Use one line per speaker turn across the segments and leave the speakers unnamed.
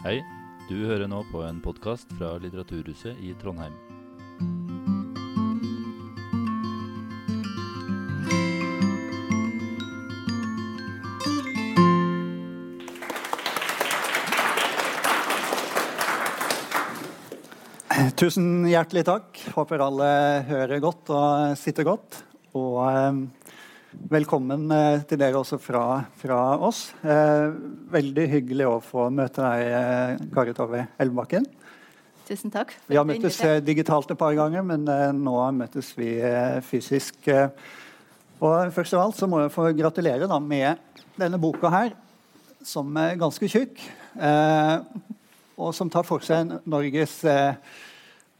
Hei, du hører nå på en podkast fra Litteraturhuset i Trondheim.
Tusen hjertelig takk. Håper alle hører godt og sitter godt. Og eh, velkommen eh, til dere også fra, fra oss. Eh, veldig hyggelig å få møte deg, eh, Kari Tove Elvebakken.
Tusen takk.
Vi har møttes eh, digitalt et par ganger, men eh, nå møtes vi eh, fysisk. Og først av alt så må jeg få gratulere da, med denne boka her, som er ganske tjukk. Eh, og som tar for seg Norges eh,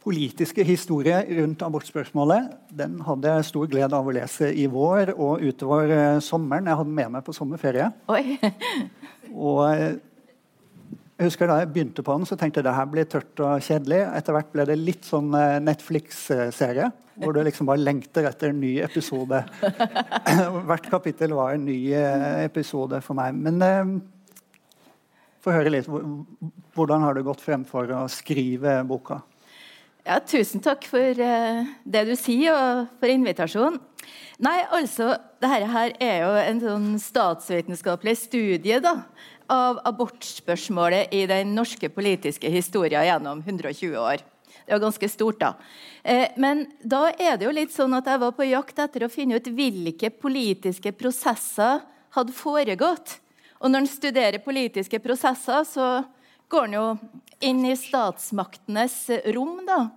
politiske historie rundt abortspørsmålet. Den hadde jeg stor glede av å lese i vår og utover eh, sommeren. Jeg hadde den med meg på sommerferie. Og eh, jeg husker Da jeg begynte på den, så tenkte jeg det her blir tørt og kjedelig. Etter hvert ble det litt sånn eh, Netflix-serie, hvor du liksom bare lengter etter en ny episode. Hvert kapittel var en ny episode for meg. Men eh, få høre litt. Hvordan har du gått frem for å skrive boka?
Ja, tusen takk for uh, det du sier, og for invitasjonen. Nei, altså, dette her er jo en sånn statsvitenskapelig studie da, av abortspørsmålet i den norske politiske historien gjennom 120 år. Det var ganske stort, da. Eh, men da er det jo litt sånn at jeg var på jakt etter å finne ut hvilke politiske prosesser hadde foregått. Og når en studerer politiske prosesser, så går han jo inn i statsmaktenes rom, da.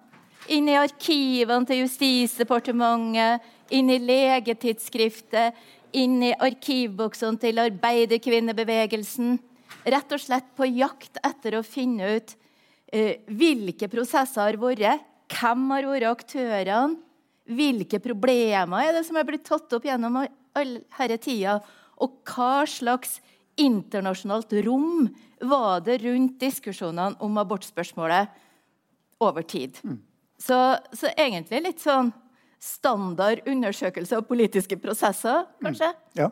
Inn i arkivene til Justisdepartementet, inn i legetidsskriftet, inn i arkivboksene til arbeiderkvinnebevegelsen. Rett og slett på jakt etter å finne ut eh, hvilke prosesser har vært, hvem har vært aktørene, hvilke problemer er det som er blitt tatt opp gjennom all denne tida, og hva slags internasjonalt rom var det rundt diskusjonene om abortspørsmålet over tid. Så, så egentlig litt sånn standard undersøkelse av politiske prosesser, kanskje.
Ja.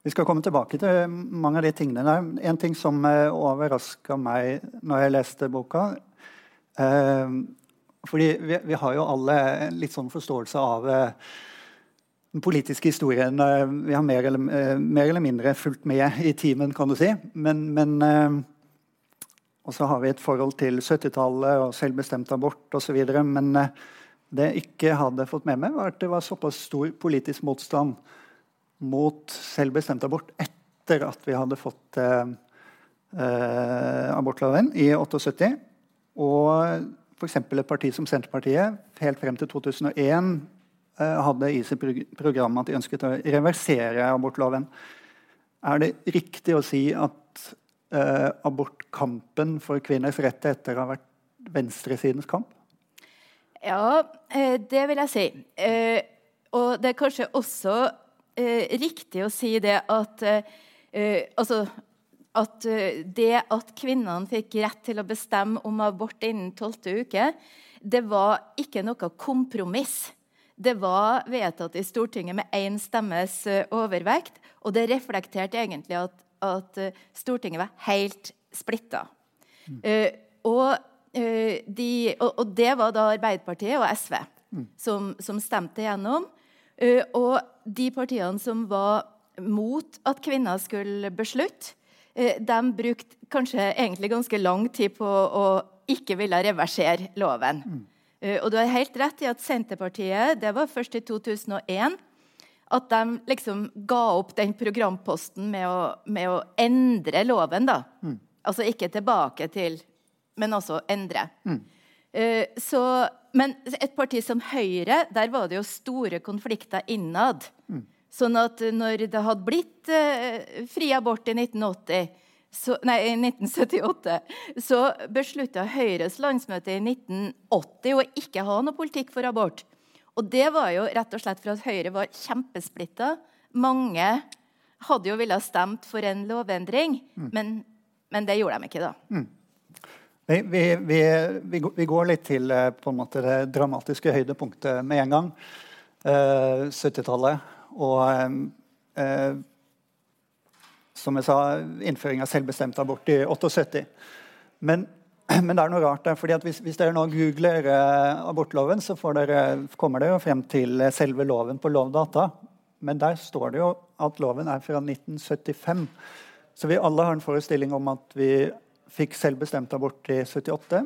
Vi skal komme tilbake til mange av de tingene der. En ting som uh, overraska meg når jeg leste boka eh, fordi vi, vi har jo alle en litt sånn forståelse av eh, den politiske historien. eh, vi har mer eller, eh, mer eller mindre fulgt med i timen, kan du si. Men, men eh, Og så har vi et forhold til 70-tallet og selvbestemt abort osv. Men det jeg ikke hadde fått med meg, var at det var såpass stor politisk motstand mot selvbestemt abort etter at vi hadde fått eh, abortloven i 78. Og f.eks. et parti som Senterpartiet helt frem til 2001 eh, hadde i sitt program at de ønsket å reversere abortloven. Er det riktig å si at eh, abortkampen for kvinners rettigheter har vært venstresidens kamp?
Ja, eh, det vil jeg si. Eh, og det er kanskje også eh, riktig å si det at eh, eh, Altså at eh, det at kvinnene fikk rett til å bestemme om abort innen tolvte uke, det var ikke noe kompromiss. Det var vedtatt i Stortinget med én stemmes eh, overvekt, og det reflekterte egentlig at, at eh, Stortinget var helt splitta. Eh, og, uh, de, og, og det var da Arbeiderpartiet og SV som, som stemte gjennom. Uh, og de partiene som var mot at kvinner skulle beslutte, de brukte kanskje egentlig ganske lang tid på å ikke ville reversere loven. Eh, og du har helt rett i at Senterpartiet det var først i 2001 at de liksom ga opp den programposten med å, med å endre loven. da. Altså ikke tilbake til, men altså endre. Eh, så, men et parti som Høyre, der var det jo store konflikter innad. Sånn at når det hadde blitt eh, fri abort i 1980, så, nei, i 1978, så beslutta Høyres landsmøte i 1980 å ikke ha noe politikk for abort. Og det var jo rett og slett for at Høyre var kjempesplitta. Mange hadde jo villet stemt for en lovendring, men, men det gjorde de ikke, da.
Vi, vi, vi, vi, går- vi går litt til eh, måte det dramatiske høydepunktet med en gang. Eh, 70-tallet. Og eh, eh, som jeg sa, innføring av selvbestemt abort i 78. Men, men, det er noe rart der. fordi hvis, hvis, dere nå googler eh, abortloven, så dere, kommer dere frem til selve loven på Lovdata. Men der står det jo at loven er fra 1975. Så vi alle har en forestilling om at vi fikk selvbestemt abort i 78.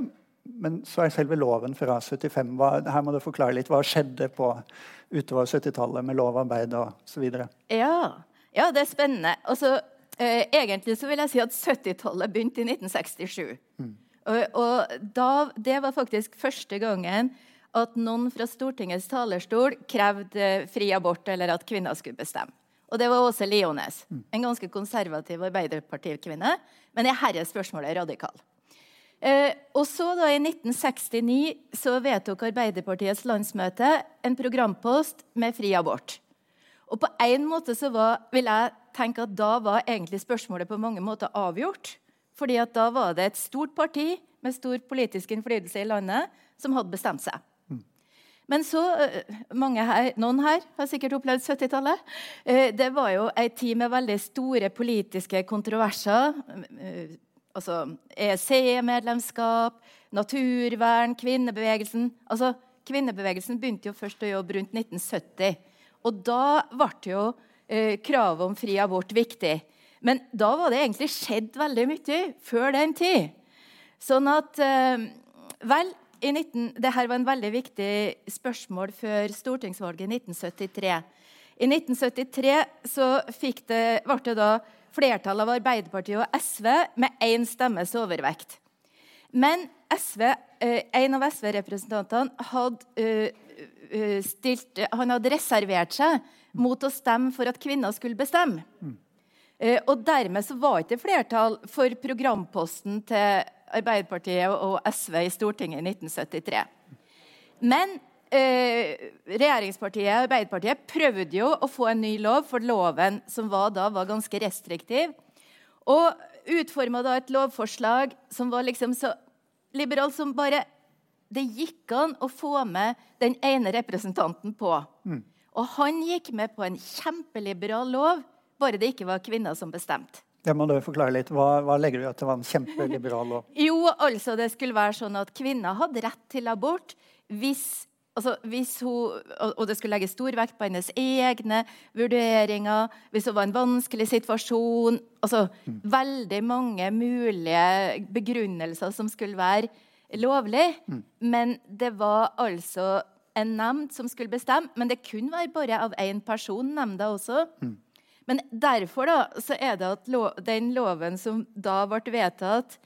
Men så er selve loven fra 75. Hva, her må du forklare litt. Hva skjedde på utover 70-tallet med lovarbeid og osv.?
Ja. ja, det er spennende. Altså, eh, egentlig så vil jeg si at 70-tallet begynte i 1967. Mm. Og, og da, det var faktisk første gangen at noen fra Stortingets talerstol krevde fri abort, eller at kvinner skulle bestemme. Og det var Åse Liones, en ganske konservativ arbeiderpartikvinne. Men i dette spørsmålet radikal. Eh, og så da I 1969 så vedtok Arbeiderpartiets landsmøte en programpost med fri abort. Og på en måte så var, vil jeg tenke at da var egentlig spørsmålet på mange måter avgjort. fordi at da var det et stort parti med stor politisk innflytelse i landet som hadde bestemt seg. Men så eh, her, Noen her har sikkert opplevd 70-tallet. Eh, det var jo ei tid med veldig store politiske kontroverser. Eh, altså EEC-medlemskap, naturvern, kvinnebevegelsen. Altså, Kvinnebevegelsen begynte jo først å jobbe rundt 1970. Og da ble jo eh, kravet om fri abort viktig. Men da var det egentlig skjedd veldig mye før den tid. Sånn at eh, Vel, 19, dette var en veldig viktig spørsmål før stortingsvalget i 1973. I 1973 så ble det da flertall av Arbeiderpartiet og SV med én stemmes overvekt. Men SV, eh, en av SV-representantene hadde, uh, stilt, hadde reservert seg mot å stemme for at kvinner skulle bestemme. Mm. Uh, og Dermed så var det ikke flertall for programposten til Arbeiderpartiet og SV i Stortinget i 1973. Men eh, regjeringspartiet Arbeiderpartiet prøvde jo å få en ny lov, for loven som var da, var ganske restriktiv. Og utforma da et lovforslag som var liksom så liberalt som bare Det gikk an å få med den ene representanten på. Mm. Og han gikk med på en kjempeliberal lov, bare det ikke var kvinner som bestemte.
Det må du forklare litt. Hva, hva legger du i at det var en kjempeliberal lov?
Jo, altså det skulle være sånn at kvinner hadde rett til abort hvis, altså, hvis hun, og det skulle legge stor vekt på hennes egne vurderinger, hvis hun var i en vanskelig situasjon altså mm. Veldig mange mulige begrunnelser som skulle være lovlig. Mm. Men det var altså en nemnd som skulle bestemme. Men det kunne være bare av én person, nemnda også. Mm. Men derfor da, så er det at lov, den loven som da ble vedtatt,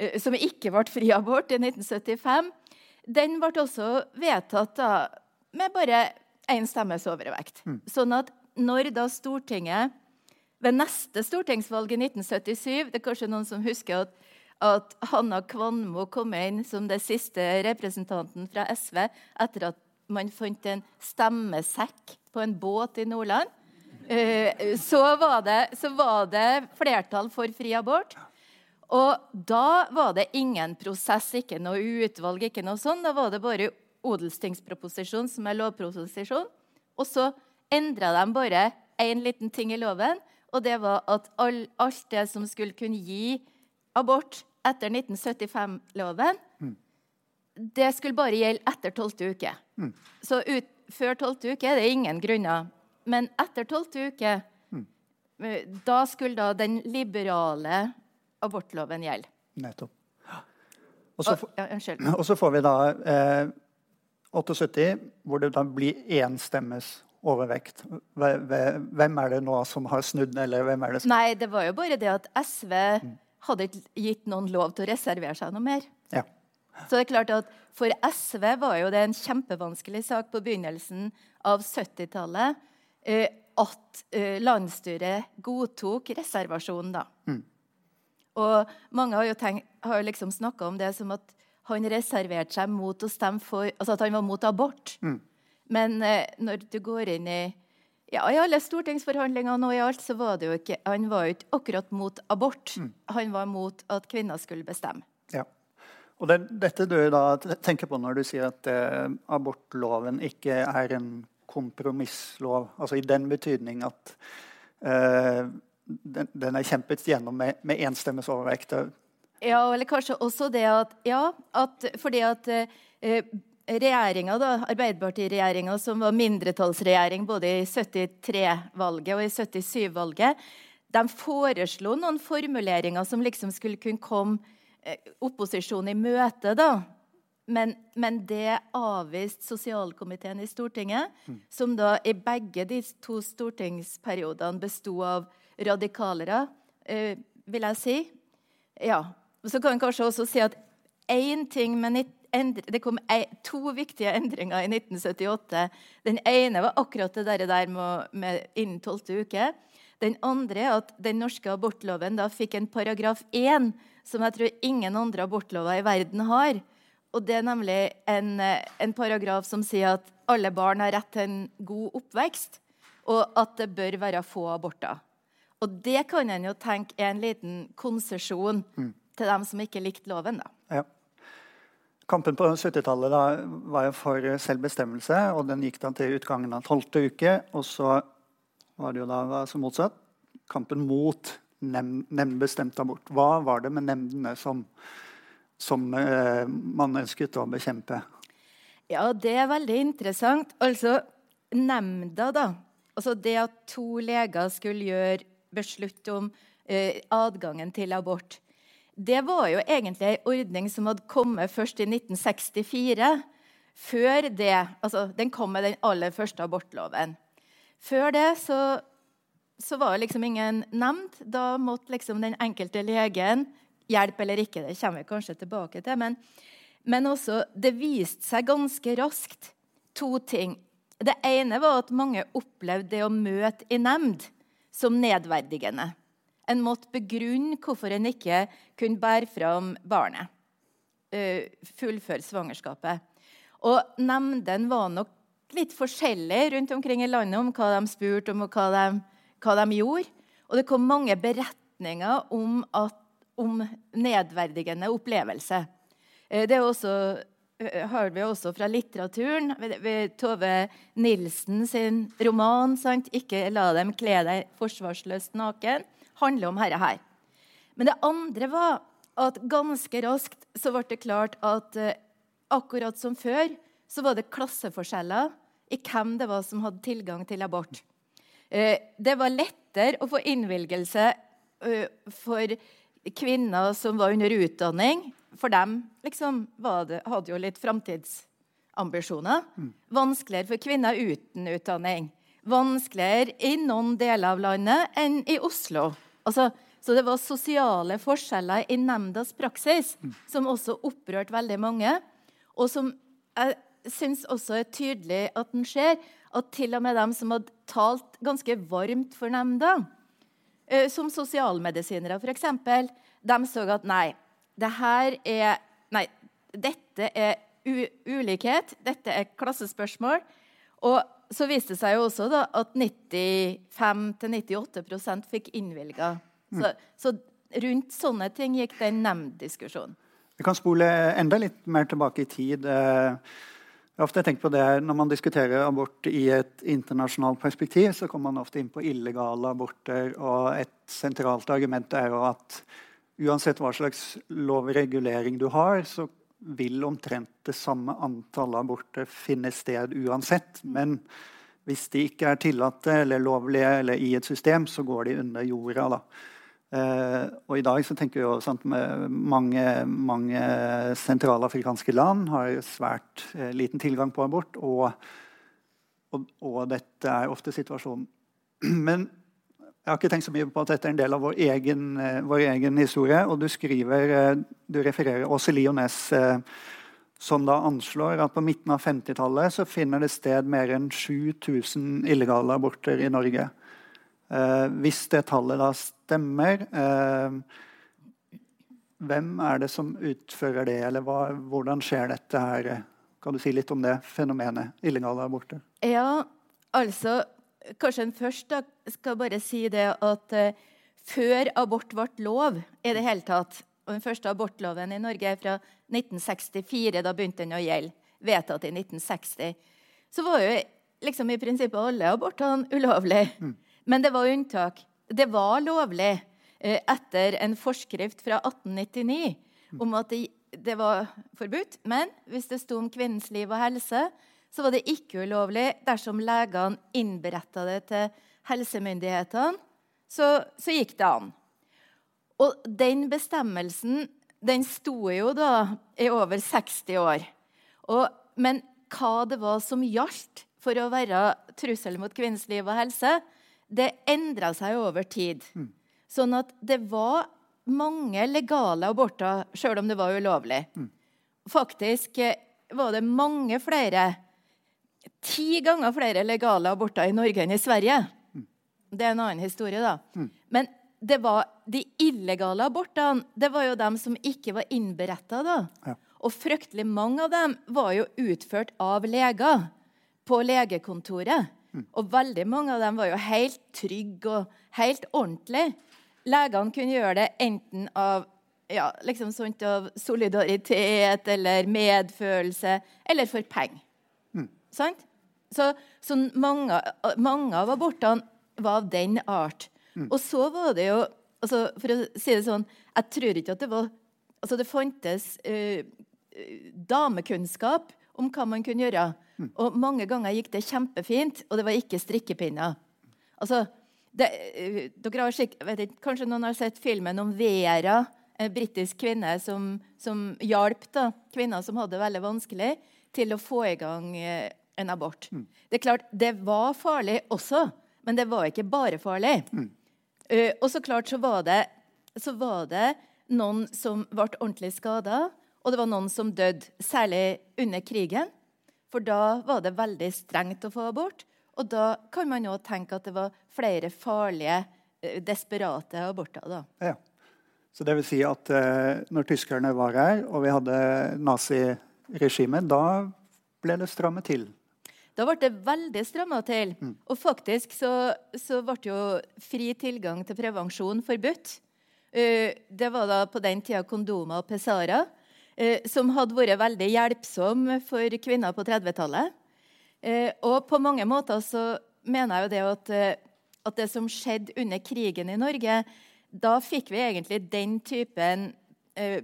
uh, som ikke ble fri abort i 1975, den ble også vedtatt da, med bare én stemmes overvekt. Mm. Sånn at når da Stortinget ved neste stortingsvalg i 1977 Det er kanskje noen som husker at, at Hanna Kvanmo kom inn som det siste representanten fra SV etter at man fant en stemmesekk på en båt i Nordland. Eh, så var, det, så var det flertall for fri abort. Og da var det ingen prosess, ikke noe utvalg, ikke noe sånn. Da var det bare odelstingsproposisjon, som er lovproposisjon. Og så endra de bare én liten ting i loven, og det var at all, alt det som skulle kunne gi abort etter 1975-loven, mm. Det skulle bare gjelde etter tolvte uke. Mm. Så ut, før tolvte uke er det ingen grunner men etter tolvte uke mm. Da skulle da den liberale abortloven gjelde.
Nettopp. Og så, ja, og så får vi da eh, 78, hvor det da blir én stemmes overvekt. Hvem er det nå som har snudd? eller hvem er det som...
Nei, det var jo bare det at SV mm. hadde gitt noen lov til å reservere seg noe mer. Så det er klart at For SV var jo det en kjempevanskelig sak på begynnelsen av 70-tallet. Eh, at eh, landsstyret godtok reservasjonen. da. Mm. Og mange har jo, tenkt, har liksom snakka om det som at han reserverte seg mot å stemme for Altså at han var mot abort. Mm. Men eh, når du går inn i ja, I alle stortingsforhandlinger og i alt, så var det jo ikke Han var jo ikke akkurat mot abort. Mm. Han var mot at kvinner skulle bestemme.
Ja. Og det, dette du da tenker på når du sier at eh, abortloven ikke er en kompromisslov. Altså i den betydning at eh, den, den, er kjempet gjennom med, med enstemmes overvekt.
Ja, eller kanskje også det at Ja, at, fordi at eh, regjeringa, da, Arbeiderpartiregjeringa, som var mindretallsregjering både i 73-valget og i 77-valget, de foreslo noen formuleringer som liksom skulle kunne komme opposisjonen i møte. da. Men, men, det avviste sosialkomiteen i Stortinget, mm. som da i begge de to stortingsperiodene besto av radikalere, eh, vil jeg si. Ja, så kan en kanskje også si at én ting med det kom to viktige endringer i 1978. Den ene var akkurat det der med, med innen tolvte uke. Den andre er at den norske abortloven da fikk en paragraf 1 som jeg tror ingen andre abortlover i verden har. Og Det er nemlig en, en paragraf som sier at alle barn har rett til en god oppvekst, og at det bør være få aborter. Og det kan en jo tenke er en liten konsesjon mm til dem som ikke likte loven. da.
Ja. Kampen på 70-tallet var jo for selvbestemmelse, og den gikk da til utgangen av tolvte uke. Og så var det jo da altså motsatt. Kampen mot nemndbestemt abort. Hva var det med nemndene som, som eh, man ønsket å bekjempe?
Ja, det er veldig interessant. Altså, nemnda, da. Altså det at to leger skulle gjøre beslutt om eh, adgangen til abort det var jo egentlig ei ordning som hadde kommet først i 1964. Før det, altså Den kom med den aller første abortloven. Før det så, så var det liksom ingen nemnd. Da måtte liksom den enkelte legen hjelpe eller ikke. Det kommer vi kanskje tilbake til. Men, men også, det viste seg ganske raskt to ting. Det ene var at mange opplevde det å møte i nemnd som nedverdigende. En måtte begrunne hvorfor en ikke kunne bære fram barnet. Uh, fullføre svangerskapet. Og nemndene var nok litt forskjellige rundt omkring i landet om hva de spurte om, og hva de, hva de gjorde. Og det kom mange beretninger om, at, om nedverdigende opplevelse. Uh, det også, uh, har vi også fra litteraturen. Ved Tove Nilsen sin roman sant? 'Ikke la dem kle deg forsvarsløst naken' handler om dette her. Men det andre var at ganske raskt så ble det klart at eh, akkurat som før så var det klasseforskjeller i hvem det var som hadde tilgang til abort. Eh, det var lettere å få innvilgelse eh, for kvinner som var under utdanning. For dem liksom, det, hadde jo litt framtidsambisjoner. Mm. Vanskeligere for kvinner uten utdanning. Vanskeligere i noen deler av landet enn i Oslo. Altså, så det var sosiale forskjeller i nemndas praksis som også opprørte veldig mange. Og som jeg syns også er tydelig at den skjer, at til og med dem som hadde talt ganske varmt for nemnda, eh, som sosialmedisinere f.eks., de så at nei, det her er Nei, dette er ulikhet. Dette er klassespørsmål. Og så viste det seg jo også da, at 95-98 fikk innvilga. Så, mm. så, rundt sånne ting gikk det en nemnddiskusjon.
Vi kan spole enda litt mer tilbake i tid. Eh, jeg har ofte tenkt på det Når man diskuterer abort i et internasjonalt perspektiv, så kommer man ofte inn på illegale aborter. og Et sentralt argument er jo at uansett hva slags lovregulering du har, så vil omtrent det samme antallet aborter finne sted uansett. Men hvis de ikke er tillatte eller lovlige eller i et system, så går de under jorda. da. Eh, og i dag så tenker vi jo sant, mange, mange sentralafrikanske land har svært eh, liten tilgang på abort, og, og, og, dette er ofte situasjonen. Men jeg har ikke tenkt så mye på at dette er en del av vår egen, eh, vår egen historie. Og du skriver, du refererer Åse Liones, som da anslår at på midten av 50-tallet så finner det sted mer enn 7000 illegale aborter i Norge. Hvis det tallet da stemmer, eh, hvem er det som utfører det, eller hva, hvordan skjer dette her? Kan du si litt om det fenomenet illegale aborter?
Ja, altså kanskje en først da, skal bare si det at uh, før abort ble lov i det hele tatt og Den første abortloven i Norge er fra 1964. Da begynte den å gjelde. Vedtatt i 1960. Så var jo liksom i prinsippet alle abortene ulovlige. Mm. Men det var unntak. Det var lovlig. eh, etter en forskrift fra 1899 om at det, det var forbudt. Men hvis det sto om kvinnens liv og helse, så var det ikke ulovlig dersom legene innberetta det til helsemyndighetene. Så, så gikk det an. Og den bestemmelsen den sto jo da i over 60 år. Og, men hva det var som gjaldt for å være trussel mot kvinnens liv og helse, det endra seg over tid. Mm. Sånn at det var mange legale aborter, sjøl om det var ulovlig. Mm. Faktisk eh, var det mange flere Ti ganger flere legale aborter i Norge enn i Sverige. Mm. Det er en annen historie, da. Mm. Men det var de illegale abortene det var jo dem som ikke var innberetta. Ja. Og fryktelig mange av dem var jo utført av leger på legekontoret. Og veldig mange av dem var jo helt trygge og helt ordentlige. Legene kunne gjøre det enten av, ja, liksom sånt av solidaritet eller medfølelse eller for penger. Mm. Sant? Så, så mange, mange, av abortene var av den art. Mm. Og så var det jo altså, For å si det sånn Jeg tror ikke at det var altså Det fantes uh, damekunnskap om hva man kunne gjøre. Mm. Og mange ganger gikk det kjempefint, og det var ikke strikkepinner. Altså, det, uh, dere har skik, ikke, Kanskje noen har sett filmen om Vera, en britisk kvinne som, som hjalp da, kvinner som hadde det veldig vanskelig, til å få i gang uh, en abort. Mm. Det er klart, det var farlig også, men det var ikke bare farlig. Mm. Uh, og så klart så var, det, så var det noen som ble ordentlig skada, og det var noen som døde, særlig under krigen. For da var det veldig strengt å få abort. Og da kan man jo tenke at det var flere farlige, uh, desperate aborter. da.
Ja. Så det vil si at eh, når tyskerne var her, og vi hadde naziregimet, da ble det strammet til?
Da ble det veldig stramma til. Mm. Og faktisk så, så, ble jo fri tilgang til prevensjon forbudt. Uh, det var da på den tida kondomer og Pesara, uh, som hadde vært veldig hjelpsom for kvinner på 30-tallet. Uh, eh, og på mange måter så mener jeg jo det at, at det som skjedde under krigen i Norge, da fikk vi egentlig den typen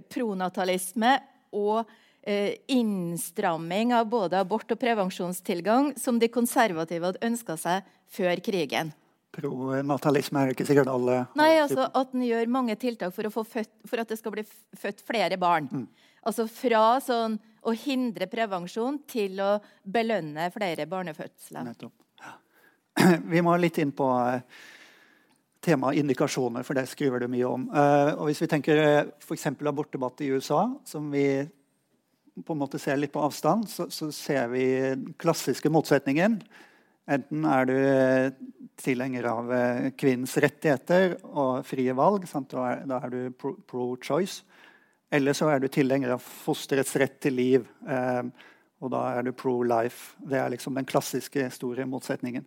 pronatalisme og Eh, innstramming av både abort og prevensjonstilgang som de konservative hadde ønska seg før krigen.
Pronatalisme er ikke sikkert alle
Nei, altså At en gjør mange tiltak for, født, for, at det skal bli født flere barn. Mm. Altså Fra sånn å hindre prevensjon til å belønne flere barnefødsler. Nettopp.
Vi må litt inn på uh, temaet indikasjoner, for det skriver du mye om. Uh, og Hvis vi tenker uh, f.eks. abortdebatt i USA, som vi på en måte ser litt på avstand, så, så ser vi den klassiske motsetningen. Enten er du eh, tilhenger av eh, kvinnens rettigheter og frie valg. Er, da er, du pro-choice. Eller så er du tilhenger av fosterets rett til liv. Eh, og da er du pro-life. Det er liksom den klassiske store motsetningen.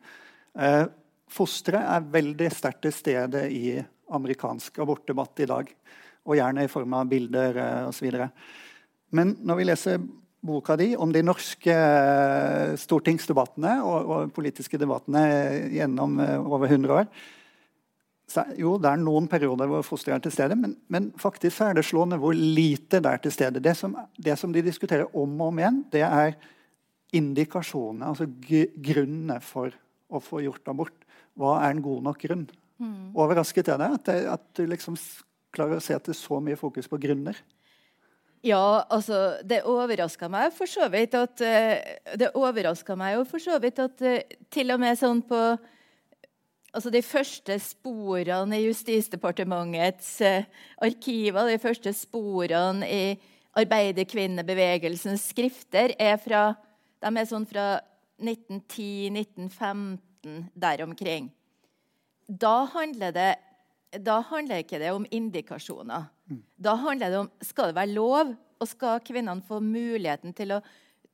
Eh, fosteret er veldig sterkt til stede i amerikansk abortdebatt i dag. Og gjerne i form av bilder eh, osv. Men når vi leser boka di om de norske eh, stortingsdebattene og, og politiske debattene gjennom eh, over 100 år Jo, det er noen perioder hvor fosteret er til stede, men, men, faktisk er det slående hvor lite det er til stede. Det som, det som de diskuterer om og om igjen, det er indikasjonene, altså grunnene for å få gjort abort. Hva er en god nok grunn? Mm. Overrasket er det at, det, at du liksom klarer å se at det er så mye fokus på grunner?
Ja, altså Det overraska meg for så vidt at uh, Det overraska meg jo for så vidt at uh, til og med sånn på altså De første sporene i Justisdepartementets uh, arkiver, de første sporene i arbeiderkvinnebevegelsens skrifter, er fra, de er sånn fra 1910-1915, der omkring. Da handler det da handler ikke det om indikasjoner. Mm. Da handler det om skal det være lov, og skal kvinnene få muligheten til å,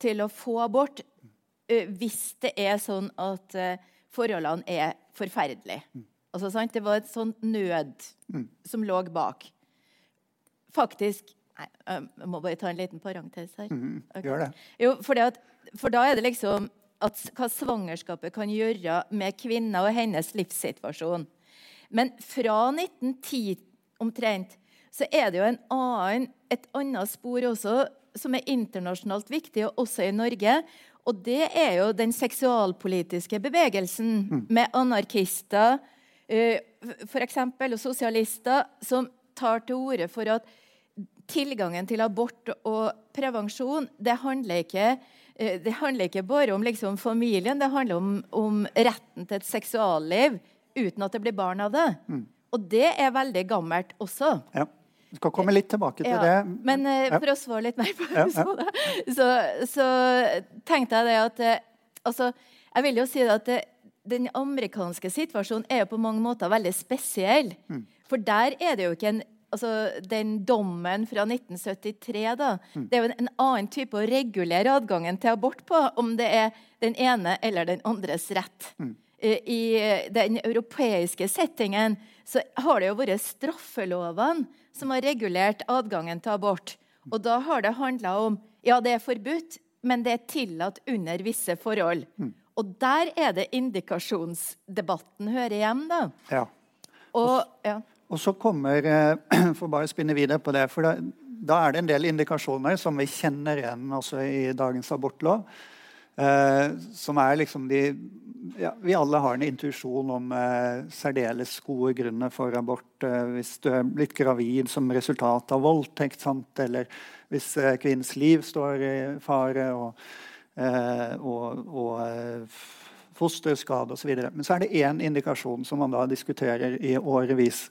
til å få abort uh, hvis det er sånn at uh, forholdene er forferdelige. Mm. Altså, det var et sånt nød mm. som lå bak. Faktisk nei, Jeg må bare ta en liten parentes her.
Mm, okay. Gjør det.
Jo, at, for da er det liksom at, hva svangerskapet kan gjøre med kvinna og hennes livssituasjon. Men fra 1910 omtrent, så er det jo annen, et annet spor også som er internasjonalt viktig, og også i Norge. Og det er jo den seksualpolitiske bevegelsen mm. med anarkister f.eks. for eksempel, og sosialister som tar til orde for at tilgangen til abort og prevensjon det handler ikke, uh, det handler ikke bare om liksom, familien, det handler om, om, retten til et seksualliv uten at det blir barn av det. Mm. Og det er veldig gammelt også.
Ja. Vi skal komme litt tilbake til ja, det.
Men uh, for å svare litt mer på det, ja, så, så, tenkte jeg det at eh, altså, Jeg vil jo si at det, den amerikanske situasjonen er jo på mange måter veldig spesiell. Mm. For der er det jo ikke en altså, Den dommen fra 1973 da, mm. det er jo en, en, annen type å regulere adgangen til abort på, om det er den ene eller den andres rett. Mm. I den europeiske settingen så har det jo vært straffelovene som har regulert adgangen til abort. Og da har det handla om ja, det er forbudt, men det er tillatt under visse forhold. Mm. Og der er det indikasjonsdebatten hører hjem, da.
Ja.
Og, ja.
og så kommer eh, For bare å spinne videre på det. for da, da er det en del indikasjoner som vi kjenner igjen også i dagens abortlov. Eh, som er liksom de ja, Vi alle har en intuisjon om eh, særdeles gode grunner for abort. Eh, hvis du er blitt gravid som resultat av voldtekt, sant? eller hvis eh, kvinnens liv står i fare, og, eh, og, og eh, fosterskade osv. Men så er det én indikasjon som man da diskuterer i årevis.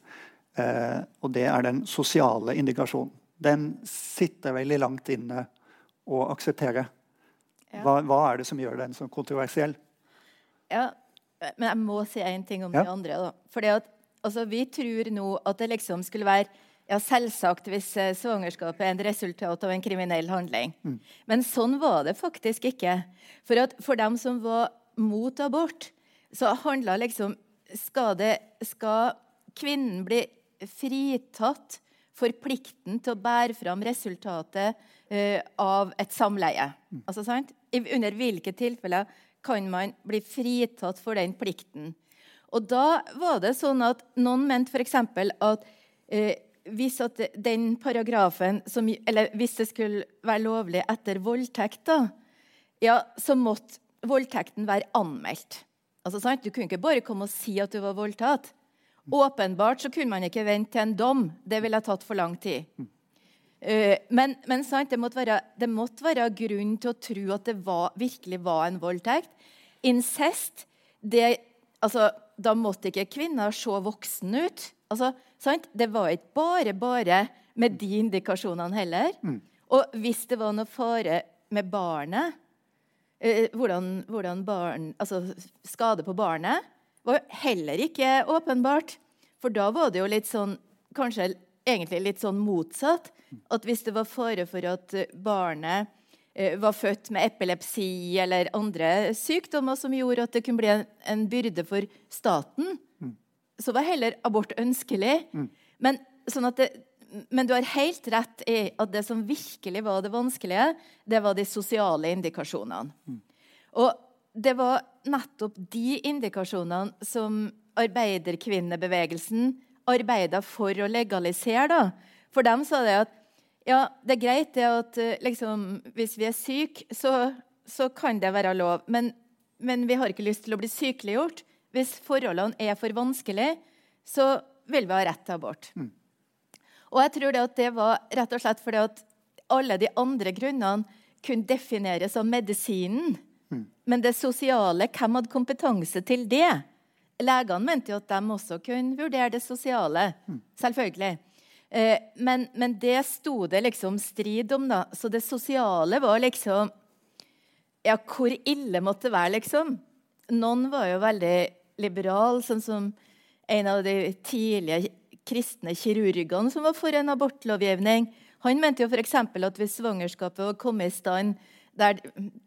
og det er den sosiale indikasjonen. Den sitter veldig langt inne å akseptere. Hva, hva, er det som gjør den så kontroversiell?
Ja, Men jeg må si én ting om ja. de andre. da. Fordi at, altså, Vi tror nå at det liksom skulle være ja, selvsagt hvis eh, svangerskapet er en resultat av en kriminell handling. Mm. Men sånn var det faktisk ikke. For, at, for dem som var mot abort, så handla liksom skal, det, skal kvinnen bli fritatt for plikten til å bære fram resultatet uh, av et samleie. Mm. Altså, sant? under hvilke tilfeller kan man bli fritatt for den plikten. Og da var det sånn at noen mente f.eks. at eh, hvis at den paragrafen som, Eller hvis det skulle være lovlig etter voldtekt, da, ja, så måtte voldtekten være anmeldt. Altså, sant? Du kunne ikke bare komme og si at du var voldtatt. Åpenbart så kunne man ikke vente til en dom. Det ville tatt for lang tid. Uh, men, men sant, det, måtte være, det, måtte være, grunn til å tro at det var, virkelig var en voldtekt. Incest det, altså, Da måtte ikke kvinner se voksen ut. Altså, sant? Det var ikke bare bare med de indikasjonene heller. Mm. Og hvis det var noe fare med barnet uh, hvordan, hvordan barn, altså skade på barnet var heller ikke åpenbart. For da var det jo litt sånn Kanskje egentlig litt sånn motsatt. At hvis det var fare for at barnet eh, var født med epilepsi eller andre sykdommer som gjorde at det kunne bli en, en byrde for staten, mm. så var heller abort ønskelig. Mm. Men, sånn det, men, du har helt rett i at det som virkelig var det vanskelige, det var de sosiale indikasjonene. Mm. Og det var nettopp de indikasjonene som arbeiderkvinnebevegelsen arbeida for å legalisere. da. For dem sa det at ja, det er greit det at eh, liksom, hvis vi er syke, så, så, kan det være lov. Men, men, vi har ikke lyst til å bli sykeliggjort. Hvis forholdene er for vanskelige, så vil vi ha rett til abort. Mm. Og jeg tror det at det var rett og slett fordi at alle de andre grunnene kunne defineres av medisinen. Men det sosiale, hvem hadde kompetanse til det? Legene mente jo at de også kunne vurdere det sosiale. Selvfølgelig. Eh, men, men, det sto det liksom strid om, da. Så det sosiale var liksom Ja, hvor ille måtte det være, liksom? Noen var jo veldig liberal, sånn som en av de tidlige kristne kirurgene som var for en abortlovgivning. Han mente jo f.eks. at hvis svangerskapet var kommet i stand der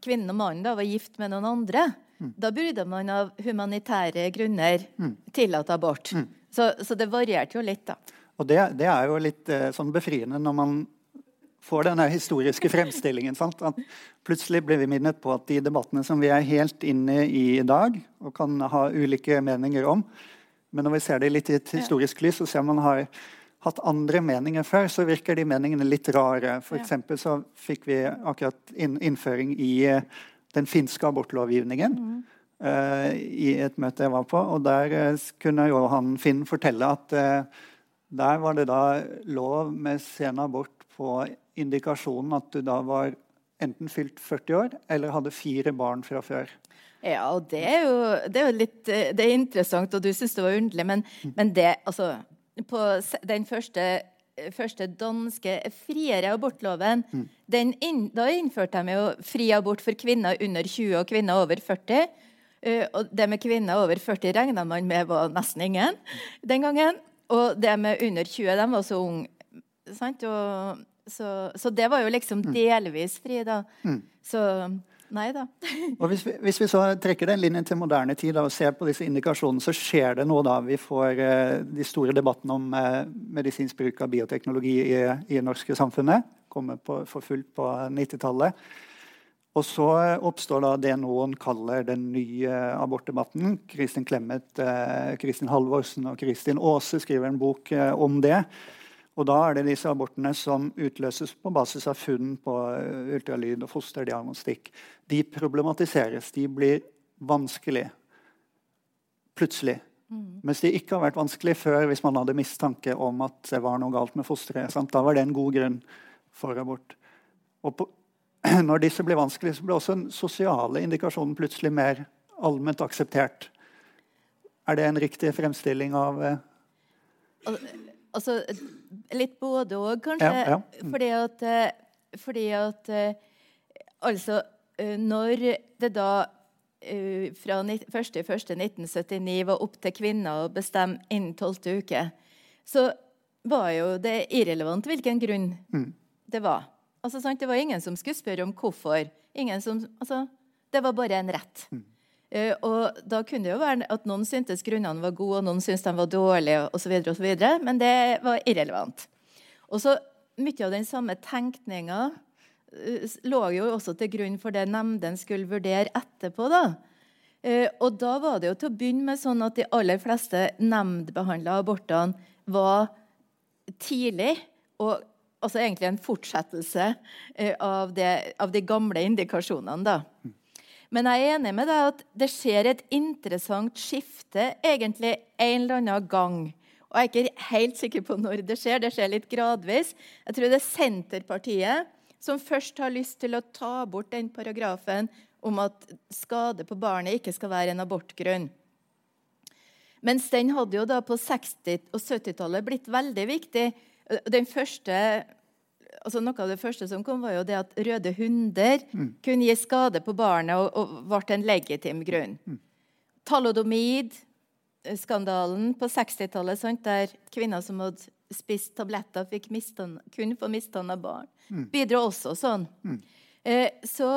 kvinnen og mannen da var gift med noen andre, mm. da burde man av humanitære grunner mm. tillate abort. Mm. Så, så, det varierte jo litt, da.
Og det, det, er jo litt eh, sånn befriende når man får denne historiske fremstillingen. Sant? At plutselig blir vi minnet på at de debattene som vi er helt inne i i dag, og kan ha ulike meninger om Men når vi ser det litt i et historisk lys, så ser man har, hatt andre meninger før, så virker de meningene litt rare. For eksempel så fikk vi akkurat innføring i eh, den finske abortlovgivningen. Uh, I et møte jeg var på. Og der eh, kunne jo han Finn fortelle at uh, der var det da lov med sen abort på indikasjonen at du da var enten fylt 40 år eller hadde fire barn fra før.
Ja, og det er jo, det er jo litt Det er interessant, og du syns det var underlig, men, men det Altså, på den første, første danske friere abortloven den inn, Da innførte de jo fri abort for kvinner under 20 og kvinner over 40. Uh, og det med kvinner over 40 regna man med var nesten ingen den gangen. Og det med under 20, de var så unge. Så, så det var jo liksom delvis fri, da. Så nei da.
Hvis vi, hvis vi så trekker den linjen til moderne tid da, og ser på disse indikasjonene, så skjer det noe da. Vi får eh, de store debattene om eh, medisinsk bruk av bioteknologi i, det norske samfunnet. Kommer på, for fullt på 90-tallet. Og så oppstår da det noen kaller den nye abortdebatten. Kristin Clemet, eh, Kristin Halvorsen og Kristin Aase skriver en bok eh, om det. Og da er det disse abortene som utløses på basis av funn på eh, ultralyd og fosterdiagnostikk. De problematiseres. De blir vanskelig plutselig. Mens de ikke har vært vanskelig før hvis man hadde mistanke om at det var noe galt med fosteret. Sant? Da var det en god grunn for abort. Og på, når disse blir vanskelige, så blir også den sosiale indikasjonen plutselig mer allment akseptert. Er det en riktig fremstilling av eh,
Altså litt både òg, kanskje.
Ja, ja.
Fordi at, eh, fordi at eh, Altså, eh, når det da uh, fra 1.1.1979 var opp til kvinner å bestemme innen tolvte uke, så var jo det irrelevant hvilken grunn det var. Altså, sant? Det var ingen som skulle spørre om hvorfor. Ingen som, altså, det var bare en rett. Eh, og da kunne det jo være at noen syntes grunnene var gode, og noen syntes de var dårlige, osv., osv., men det var irrelevant. Og så mye av den samme tenkninga eh, lå jo også til grunn for det nemnden skulle vurdere etterpå. da. Eh, og da var det jo til å begynne med sånn at de aller fleste nemndbehandla abortene var tidlig. Og altså egentlig en fortsettelse eh, av, det, av de gamle indikasjonene. da. Men jeg er enig med deg at det skjer et interessant skifte egentlig en eller annen gang. Og jeg er ikke helt sikker på når det skjer. Det skjer litt gradvis. Jeg tror det er Senterpartiet som først har lyst til å ta bort den paragrafen om at skade på barnet ikke skal være en abortgrunn. Mens den hadde jo da på 60- og 70-tallet blitt veldig viktig. Den første, altså Noe av det første som kom, var jo det at røde hunder kunne gi skade på barnet og, og ble en legitim grunn. Talodomid-skandalen på 60-tallet, der kvinner som hadde spist tabletter, mistan, kunne få misdanna barn, bidro også sånn. Eh, så,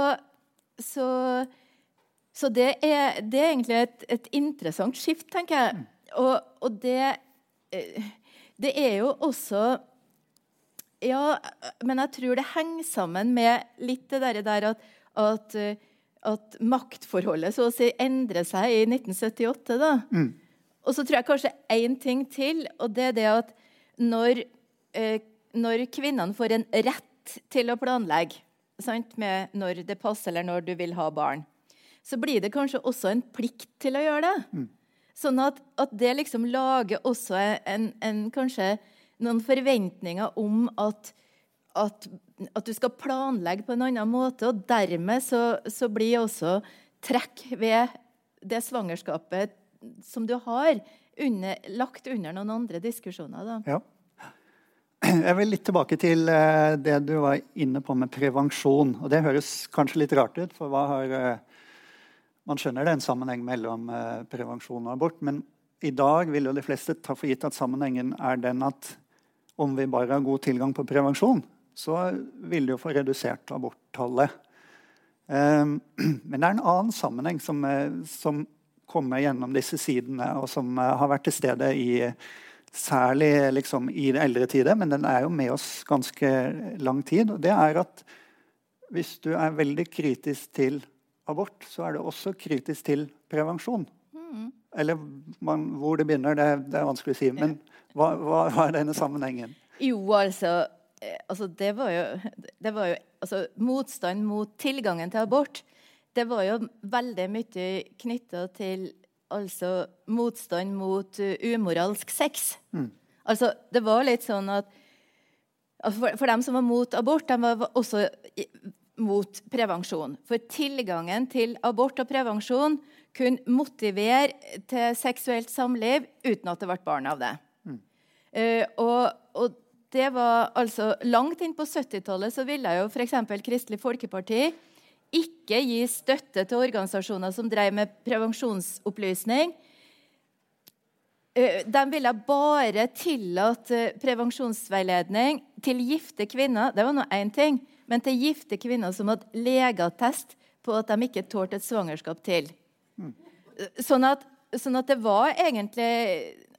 så så det er, det er egentlig et, et interessant skift, tenker jeg. Og, og det, eh, det er jo også Ja, men jeg tror det henger sammen med litt det der, der at, at, eh, at maktforholdet så å si endrer seg i 1978. da. Og så tror jeg kanskje én ting til, og det er det at når, eh, når kvinnene får en rett til å planlegge sant, med når det passer eller når du vil ha barn, så blir det kanskje også en plikt til å gjøre det. Sånn at, at det liksom lager også en, en, kanskje noen forventninger om at, at, at du skal planlegge på en annen måte. Og dermed så, så blir også trekk ved det svangerskapet som du har, under, lagt under noen andre diskusjoner. Da.
Ja. Jeg vil litt tilbake til eh, det du var inne på med prevensjon. Og det høres kanskje litt rart ut, for har eh, Man skjønner det er en sammenheng mellom eh, prevensjon og abort, men i dag vil jo de fleste ta for gitt at sammenhengen er den at om vi bare har god tilgang på prevensjon, så vil det jo få redusert aborttallet. Eh, Men det er en annen sammenheng som, eh, som kommer gjennom disse sidene, og som eh, har vært til stede i Særlig liksom, i eldre tider, men den er jo med oss ganske lang tid. Og det er at hvis du er veldig kritisk til abort, så er du også kritisk til prevensjon. Mm. Eller man, hvor det begynner, det, det, er vanskelig å si. Men hva, hva, hva er denne sammenhengen?
Jo, altså, eh, altså Det var jo, det var jo altså, Motstand mot tilgangen til abort det var jo veldig mye knytta til altså, motstand mot uh, umoralsk sex. Mm. Altså, det var litt sånn at altså, for, for, dem som var mot abort, de var også mot prevensjon. For tilgangen til abort og prevensjon kunne motivere til seksuelt samliv uten at det ble barn av det. Mm. Uh, og, og, det var altså Langt inn på 70-tallet så ville jo f.eks. Kristelig Folkeparti ikke gi støtte til organisasjoner som drev med prevensjonsopplysning. Eh, de ville bare tillate prevensjonsveiledning til gifte kvinner. Det var nå én ting. Men til gifte kvinner som hadde legeattest på at de ikke tålte et svangerskap til. Sånn at, sånn at, det var egentlig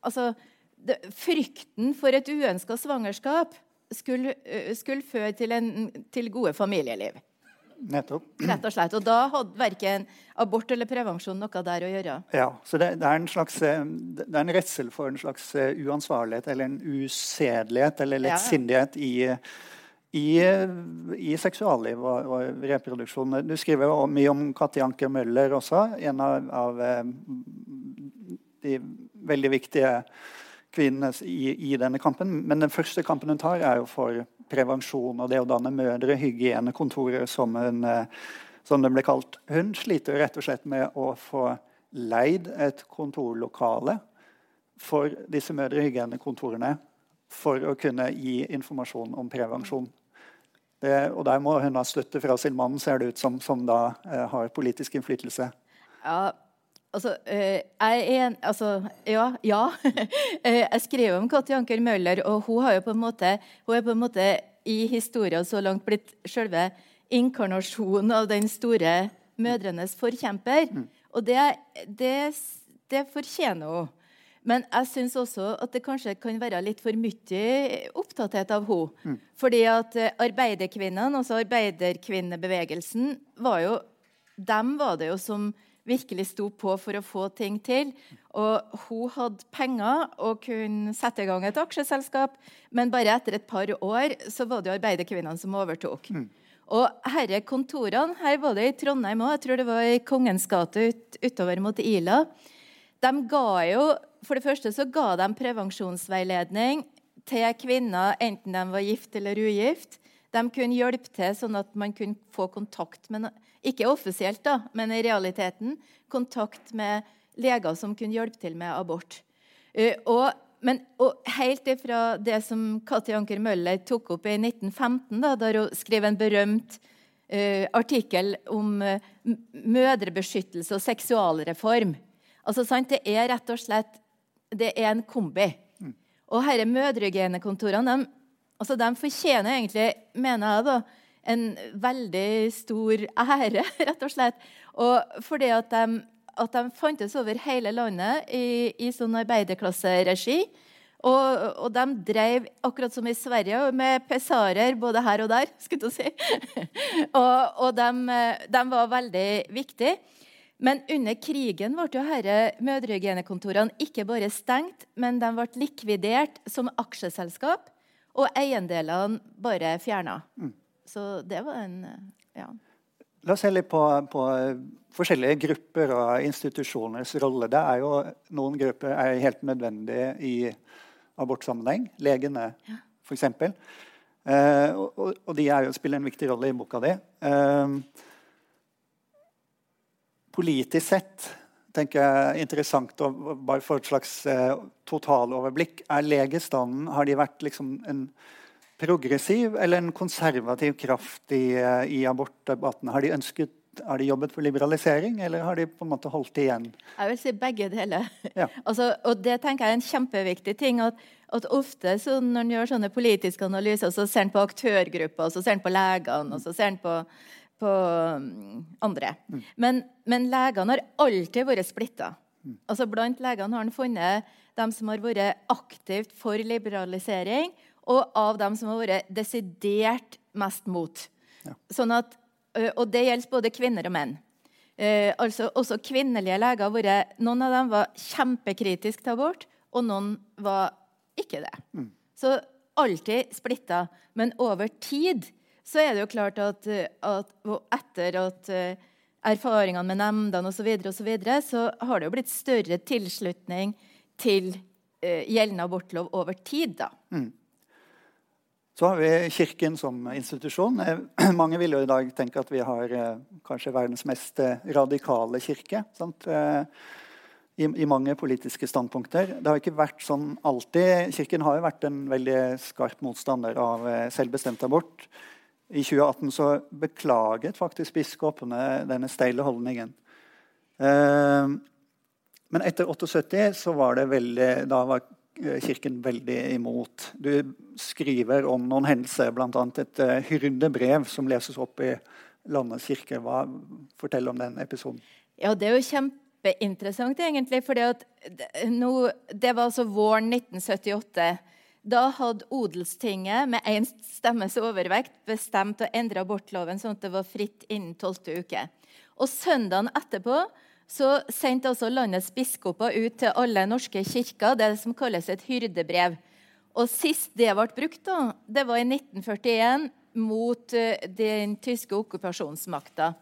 altså, det, Frykten for et uønska svangerskap skulle, skulle føre til, en, til, gode familieliv.
Nettopp.
Rett og slett. Og da hadde verken abort eller prevensjon noe der å gjøre.
Ja, så det, det er en slags det er en redsel for en slags uansvarlighet eller en usedelighet eller lettsindighet i i, i seksualliv og, og, reproduksjon. Du skriver jo mye om Katti Anker Møller også, en av, av eh, de veldig viktige kvinnene i, i, denne kampen. Men den første kampen hun tar, er jo for prevensjon og det å danne mødrehygienekontorer, som, hun, eh, som det ble kalt. Hun sliter rett og slett med å få leid et kontorlokale for disse mødrehygienekontorene for å kunne gi informasjon om prevensjon. Det, og der må hun ha støtte fra sin mann, ser det ut som, som da eh, har politisk innflytelse.
Ja, altså eh, jeg er en, altså, Ja. ja. Eh, jeg skrev om Katti Anker Møller, og hun, har jo på en måte, hun er på en måte i historien så langt blitt selve inkarnasjonen av den store mødrenes forkjemper. Mm. Og det, det, det fortjener hun. Men jeg syns også at det kanskje kan være litt for mye opptatthet av henne. Mm. Fordi at eh, arbeiderkvinnene, altså arbeiderkvinnebevegelsen, var jo Dem var det jo som virkelig sto på for å få ting til. Og hun hadde penger og kunne sette i gang et aksjeselskap. Men bare etter et par år så var det jo arbeiderkvinnene som overtok. Mm. Og herre kontorene, her var det i Trondheim òg, jeg tror det var i Kongens gate ut, utover mot Ila. De ga jo for det første så ga de prevensjonsveiledning til kvinner, enten de var gift eller ugift. De kunne hjelpe til sånn at man kunne få kontakt med Ikke offisielt, da, men i realiteten. Kontakt med leger som kunne hjelpe til med abort. Uh, og, men, og helt ifra det som Katti Anker Møller tok opp i 1915, da, der hun skrev en berømt uh, artikkel om uh, mødrebeskyttelse og seksualreform. Altså, sant, Det er rett og slett det er en kombi. Mm. Og disse mødrehygienekontorene de, altså de fortjener egentlig, mener jeg, da, en veldig stor ære, rett og slett. Og fordi at de, at de fantes over hele landet i, i sånn arbeiderklasseregi. Og, og, de drev, akkurat som i Sverige, med pesarer både her og der. skulle du si. og, og de, de, var veldig viktige. Men under krigen ble jo herre mødrehygienekontorene ikke bare stengt, men de ble likvidert som aksjeselskap, og eiendelene bare fjerna. Mm. Så det var en ja.
La oss se litt på, på, forskjellige grupper og institusjoners rolle. Det er jo Noen grupper er helt nødvendige i abortsammenheng. Legene, ja. f.eks. Eh, og, og, de er jo, spiller en viktig rolle i boka di. Eh, politisk sett tenker jeg interessant å bare få et slags eh, totaloverblikk. Er legestanden Har de vært liksom en progressiv eller en konservativ kraft i, eh, i abortdebatten? Har de ønsket har de jobbet for liberalisering, eller har de på en måte holdt igjen?
Jeg vil si begge deler. Ja. altså, og Det tenker jeg er en kjempeviktig ting. at, at ofte Når en gjør sånne politiske analyser, så ser en på aktørgrupper, så ser en på legene, og så ser en på på mm, andre. Mm. Men, men, legene har alltid vært splitta. Mm. Altså blant legene har han funnet dem som har vært aktivt for liberalisering, og av dem som har vært desidert mest mot. Ja. Sånn at, og det gjelder både kvinner og menn. Eh, altså Også kvinnelige leger vært, Noen av dem var kjempekritiske til abort, og noen var ikke det. Mm. Så alltid splitta. Men over tid så er det jo klart at, at etter at uh, erfaringene med nemndene osv., så, videre, og så, videre, så har det jo blitt større tilslutning til eh, gjeldende abortlov over tid. da. Mm.
Så har vi Kirken som institusjon. Eh, mange vil jo i dag tenke at vi har eh, kanskje verdens mest eh, radikale kirke. I, I, mange politiske standpunkter. Det har ikke vært sånn alltid. Kirken har jo vært en veldig skarp motstander av selvbestemt abort. I 2018 så beklaget faktisk biskopene denne steile holdningen. Men etter 78 så var det veldig, da var kirken veldig imot. Du skriver om noen hendelser, bl.a. et uh, hyrdebrev som leses opp i landets kirke. Hva, fortell om den episoden.
Ja, Det er jo kjempeinteressant, egentlig. For det var altså våren 1978. Da hadde Odelstinget med én stemmes overvekt bestemt å endre abortloven sånn at det var fritt innen tolvte uke. Og søndagen etterpå så sendte altså landets biskoper ut til alle norske kirker det som kalles et hyrdebrev. Og Sist det ble brukt, da, det var i 1941 mot uh, den tyske okkupasjonsmakta.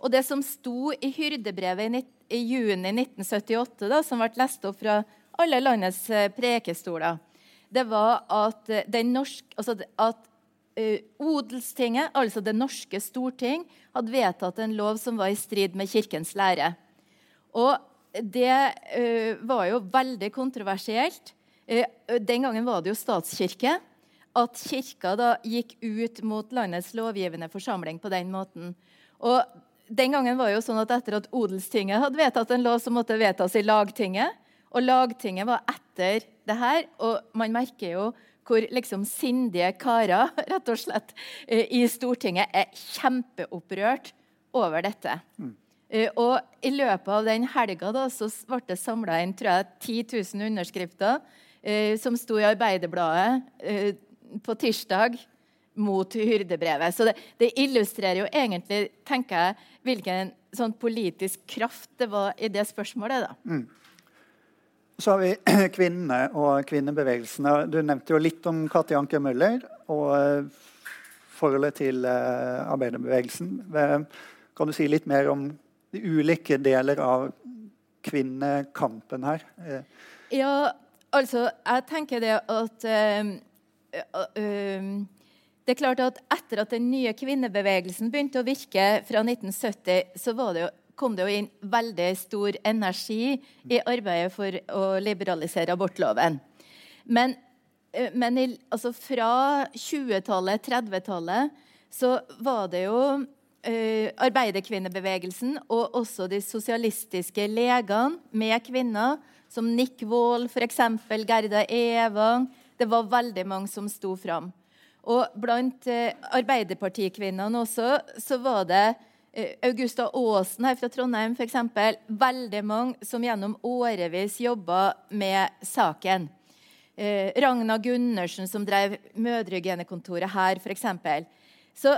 Og Det som sto i hyrdebrevet i, i juni 1978, da, som ble lest opp fra alle landets uh, prekestoler, det var at, uh, norske, altså at Odelstinget, altså det norske storting, hadde vedtatt en lov som var i strid med kirkens lære. Og det uh, var jo veldig kontroversielt. Den gangen var det jo statskirke. At kirka da gikk ut mot landets lovgivende forsamling på den måten. Og den gangen var det jo sånn at Etter at Odelstinget hadde vedtatt en lov, så måtte vedtas i Lagtinget. Og Lagtinget var etter det her. Og man merker jo hvor liksom sindige karer rett og slett, uh, i Stortinget er kjempeopprørt over dette. Mm. Eh, og I løpet av den helga ble det samla inn tror jeg, 10 000 underskrifter eh, som sto i Arbeiderbladet eh, på tirsdag mot hyrdebrevet. Så det, det, illustrerer jo egentlig tenker jeg, hvilken sånn politisk kraft det var i det spørsmålet. da. Mm.
Så har vi kvinnene og kvinnebevegelsene. Du nevnte jo litt om Kati Anker Møller og eh, forholdet til eh, arbeiderbevegelsen. Kan du si litt mer om de ulike deler av kvinnekampen her? Eh,
ja, altså Jeg tenker det at øh, øh, Det er klart at etter at den nye kvinnebevegelsen begynte å virke fra 1970, så var det jo, kom det jo inn veldig stor energi i arbeidet for å liberalisere abortloven. Men, men i, altså fra 20-tallet, 30-tallet, så var det jo uh, arbeiderkvinnebevegelsen og også de sosialistiske legene med kvinner, som Nick Wall, f.eks. Gerda Evang. Det var veldig mange som sto fram. Og blant uh, arbeiderpartikvinnene også så var det Augusta Aasen her fra Trondheim f.eks. Veldig mange som gjennom årevis jobba med saken. Eh, Ragna Gundersen, som drev mødrehygienekontoret her, f.eks. Så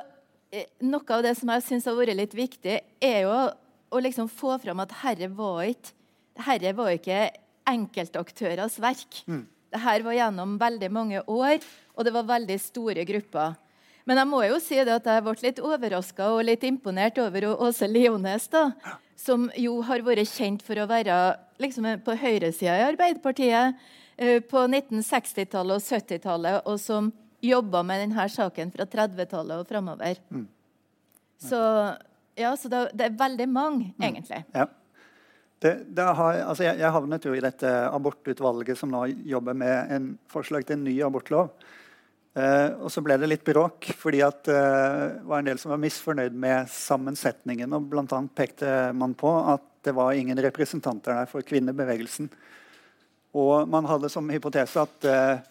Eh, noe av det som jeg syns har vært litt viktig, er jo å liksom få fram at herre var ikke, herre var ikke enkeltaktørers verk. Mm. Dette var gjennom veldig mange år, og det var veldig store grupper. Men jeg må jo si det at jeg ble litt overraska og litt imponert over Åse Liones, da, som jo har vært kjent for å være liksom, på høyresida i Arbeiderpartiet eh, på 1960-tallet og 70-tallet, og som jobba med denne saken fra 30-tallet og framover. Mm. Så, ja, så det, det, er veldig mange, mm. egentlig.
Ja. Det, det har, altså jeg, jeg, havnet jo i dette abortutvalget som nå jobber med en forslag til en ny abortlov. Eh, og så ble det litt bråk, fordi at det eh, var en del som var misfornøyd med sammensetningen. og Blant annet pekte man på at det var ingen representanter der for kvinnebevegelsen. Og man hadde som hypotese at eh,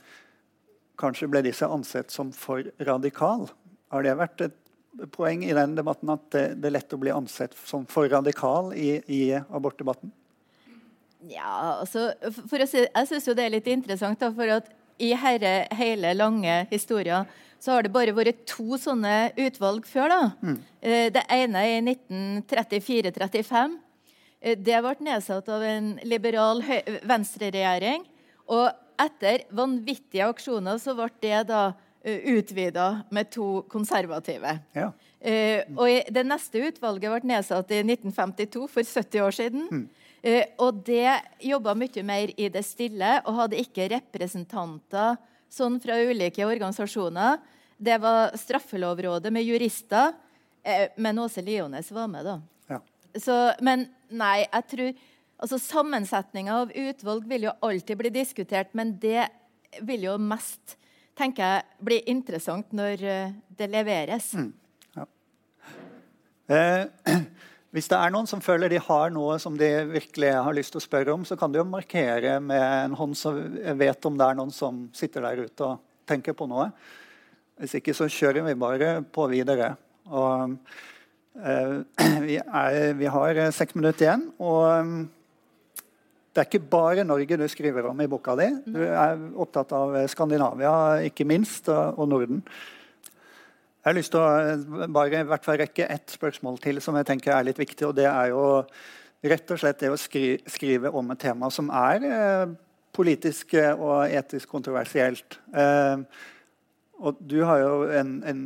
kanskje ble disse ansett som for radikal. Har det vært et poeng i den debatten at det, det er lett å bli ansett som for radikal i, i abortdebatten?
Ja, altså, for å si, Jeg syns det er litt interessant. Da, for at i hele, hele lange historien så har det bare vært to sånne utvalg før. da.
Mm.
Eh, Det ene i 1934-35. Eh, Det ble nedsatt av en liberal venstreregjering. Og etter vanvittige aksjoner så ble det da utvida med to konservative.
Ja.
Mm. og Det neste utvalget ble nedsatt i 1952, for 70 år siden. Eh, og det jobba mye mer i det stille og hadde ikke representanter sånn fra ulike organisasjoner. Det var Straffelovrådet med jurister, eh, men Åse Liones var med, da.
Ja.
Så, men nei, jeg tror altså Sammensetninga av utvalg vil jo alltid bli diskutert, men det vil jo mest tenker jeg, bli interessant når eh, det leveres.
Ja Eh, hvis det er noen som føler de har noe som de virkelig har lyst til å spørre om, så kan de jo markere med en hånd som vet om det er noen som sitter der ute og tenker på noe. Hvis ikke så kjører vi bare på videre. Og, uh, vi, er, vi har seks minutter igjen. og det er ikke bare Norge du skriver om i boka di. Du er opptatt av Skandinavia, ikke minst, og Norden. Jeg har lyst til å eh, bare i hvert fall rekke ett spørsmål til som jeg tenker er litt viktig. og Det er jo rett og slett det å skri skrive om et tema som er eh, politisk eh, og etisk kontroversielt. Eh, og du har jo en, en,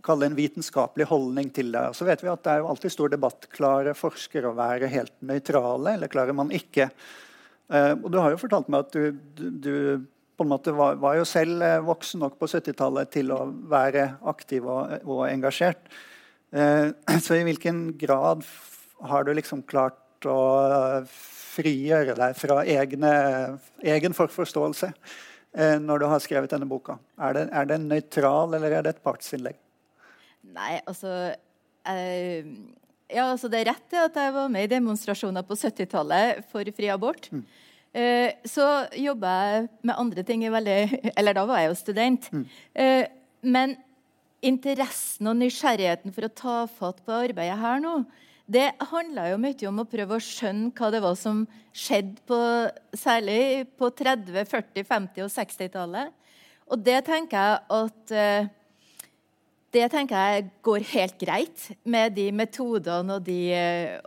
en vitenskapelig holdning til det. Og Så vet vi at det er jo alltid stor debatt. Klarer forskere å være helt nøytrale, eller klarer man ikke? Eh, og du har jo fortalt meg at du, du, du på en måte var, var jo selv eh, voksen nok på 70-tallet til å være aktiv og, og engasjert. Eh, så i hvilken grad har du liksom klart å frigjøre deg fra egne, egen forforståelse eh, når du har skrevet denne boka? Er det, er det nøytral, eller er det et partsinnlegg?
Nei, altså eh, Ja, altså det er rett at jeg var med i demonstrasjoner på 70-tallet for fri abort. Eh, så jobba jeg med andre ting i veldig Eller da var jeg jo student. Eh, men interessen og nysgjerrigheten for å ta fatt på arbeidet her nå, det handla jo mye om å prøve å skjønne hva det var som skjedde på, særlig på 30-, 40-, 50- og 60-tallet. Og det tenker jeg at eh, det tenker jeg går helt greit med de metodene og, de,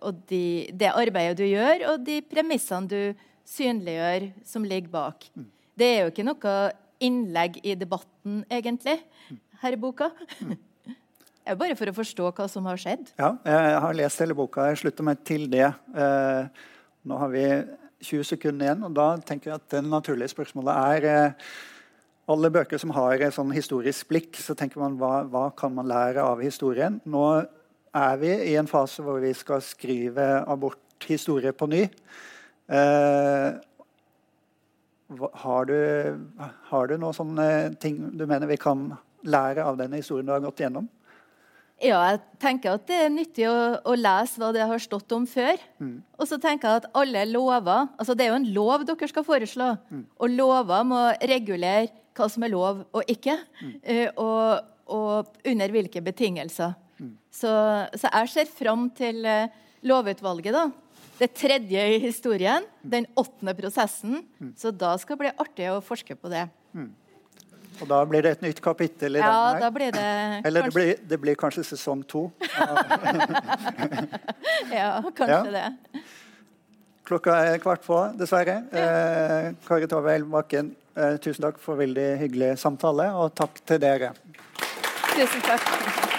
og de, det arbeidet du gjør, og de premissene du synliggjør som ligger bak. Det er jo ikke noe innlegg i debatten, egentlig, her i boka. Det er jo bare for å forstå hva som har skjedd.
Ja, jeg har lest hele boka. Jeg slutter meg til det. Eh, nå har vi 20 sekunder igjen, og da tenker jeg at det naturlige spørsmålet er eh, alle bøker som har et sånn historisk blikk, så tenker man hva, hva kan man lære av historien? Nå er vi i en fase hvor vi skal skrive aborthistorie på ny. Eh, har, du, har du noen sånne ting du mener vi kan lære av den historien du har gått gjennom?
Ja, jeg tenker at det er nyttig å, å lese hva det har stått om før. Og så tenker jeg at alle lover altså Det er jo en lov dere skal foreslå. Og lover må regulere hva som er lov og ikke. eh, og, og under hvilke betingelser. Så, så jeg ser fram til eh, lovutvalget, da. Det tredje i historien. Den åttende prosessen. Så da skal det bli artig å forske på det.
Og da blir det et nytt kapittel i
Ja,
den her?
da blir det
Eller det
kanskje,
blir, det blir kanskje sesong to.
ja, kanskje
Ja.
det.
Klokka er kvart på, dessverre. Eh, Kari Tove Bakken, eh, tusen takk for veldig hyggelig samtale, og takk til dere.
Tusen takk.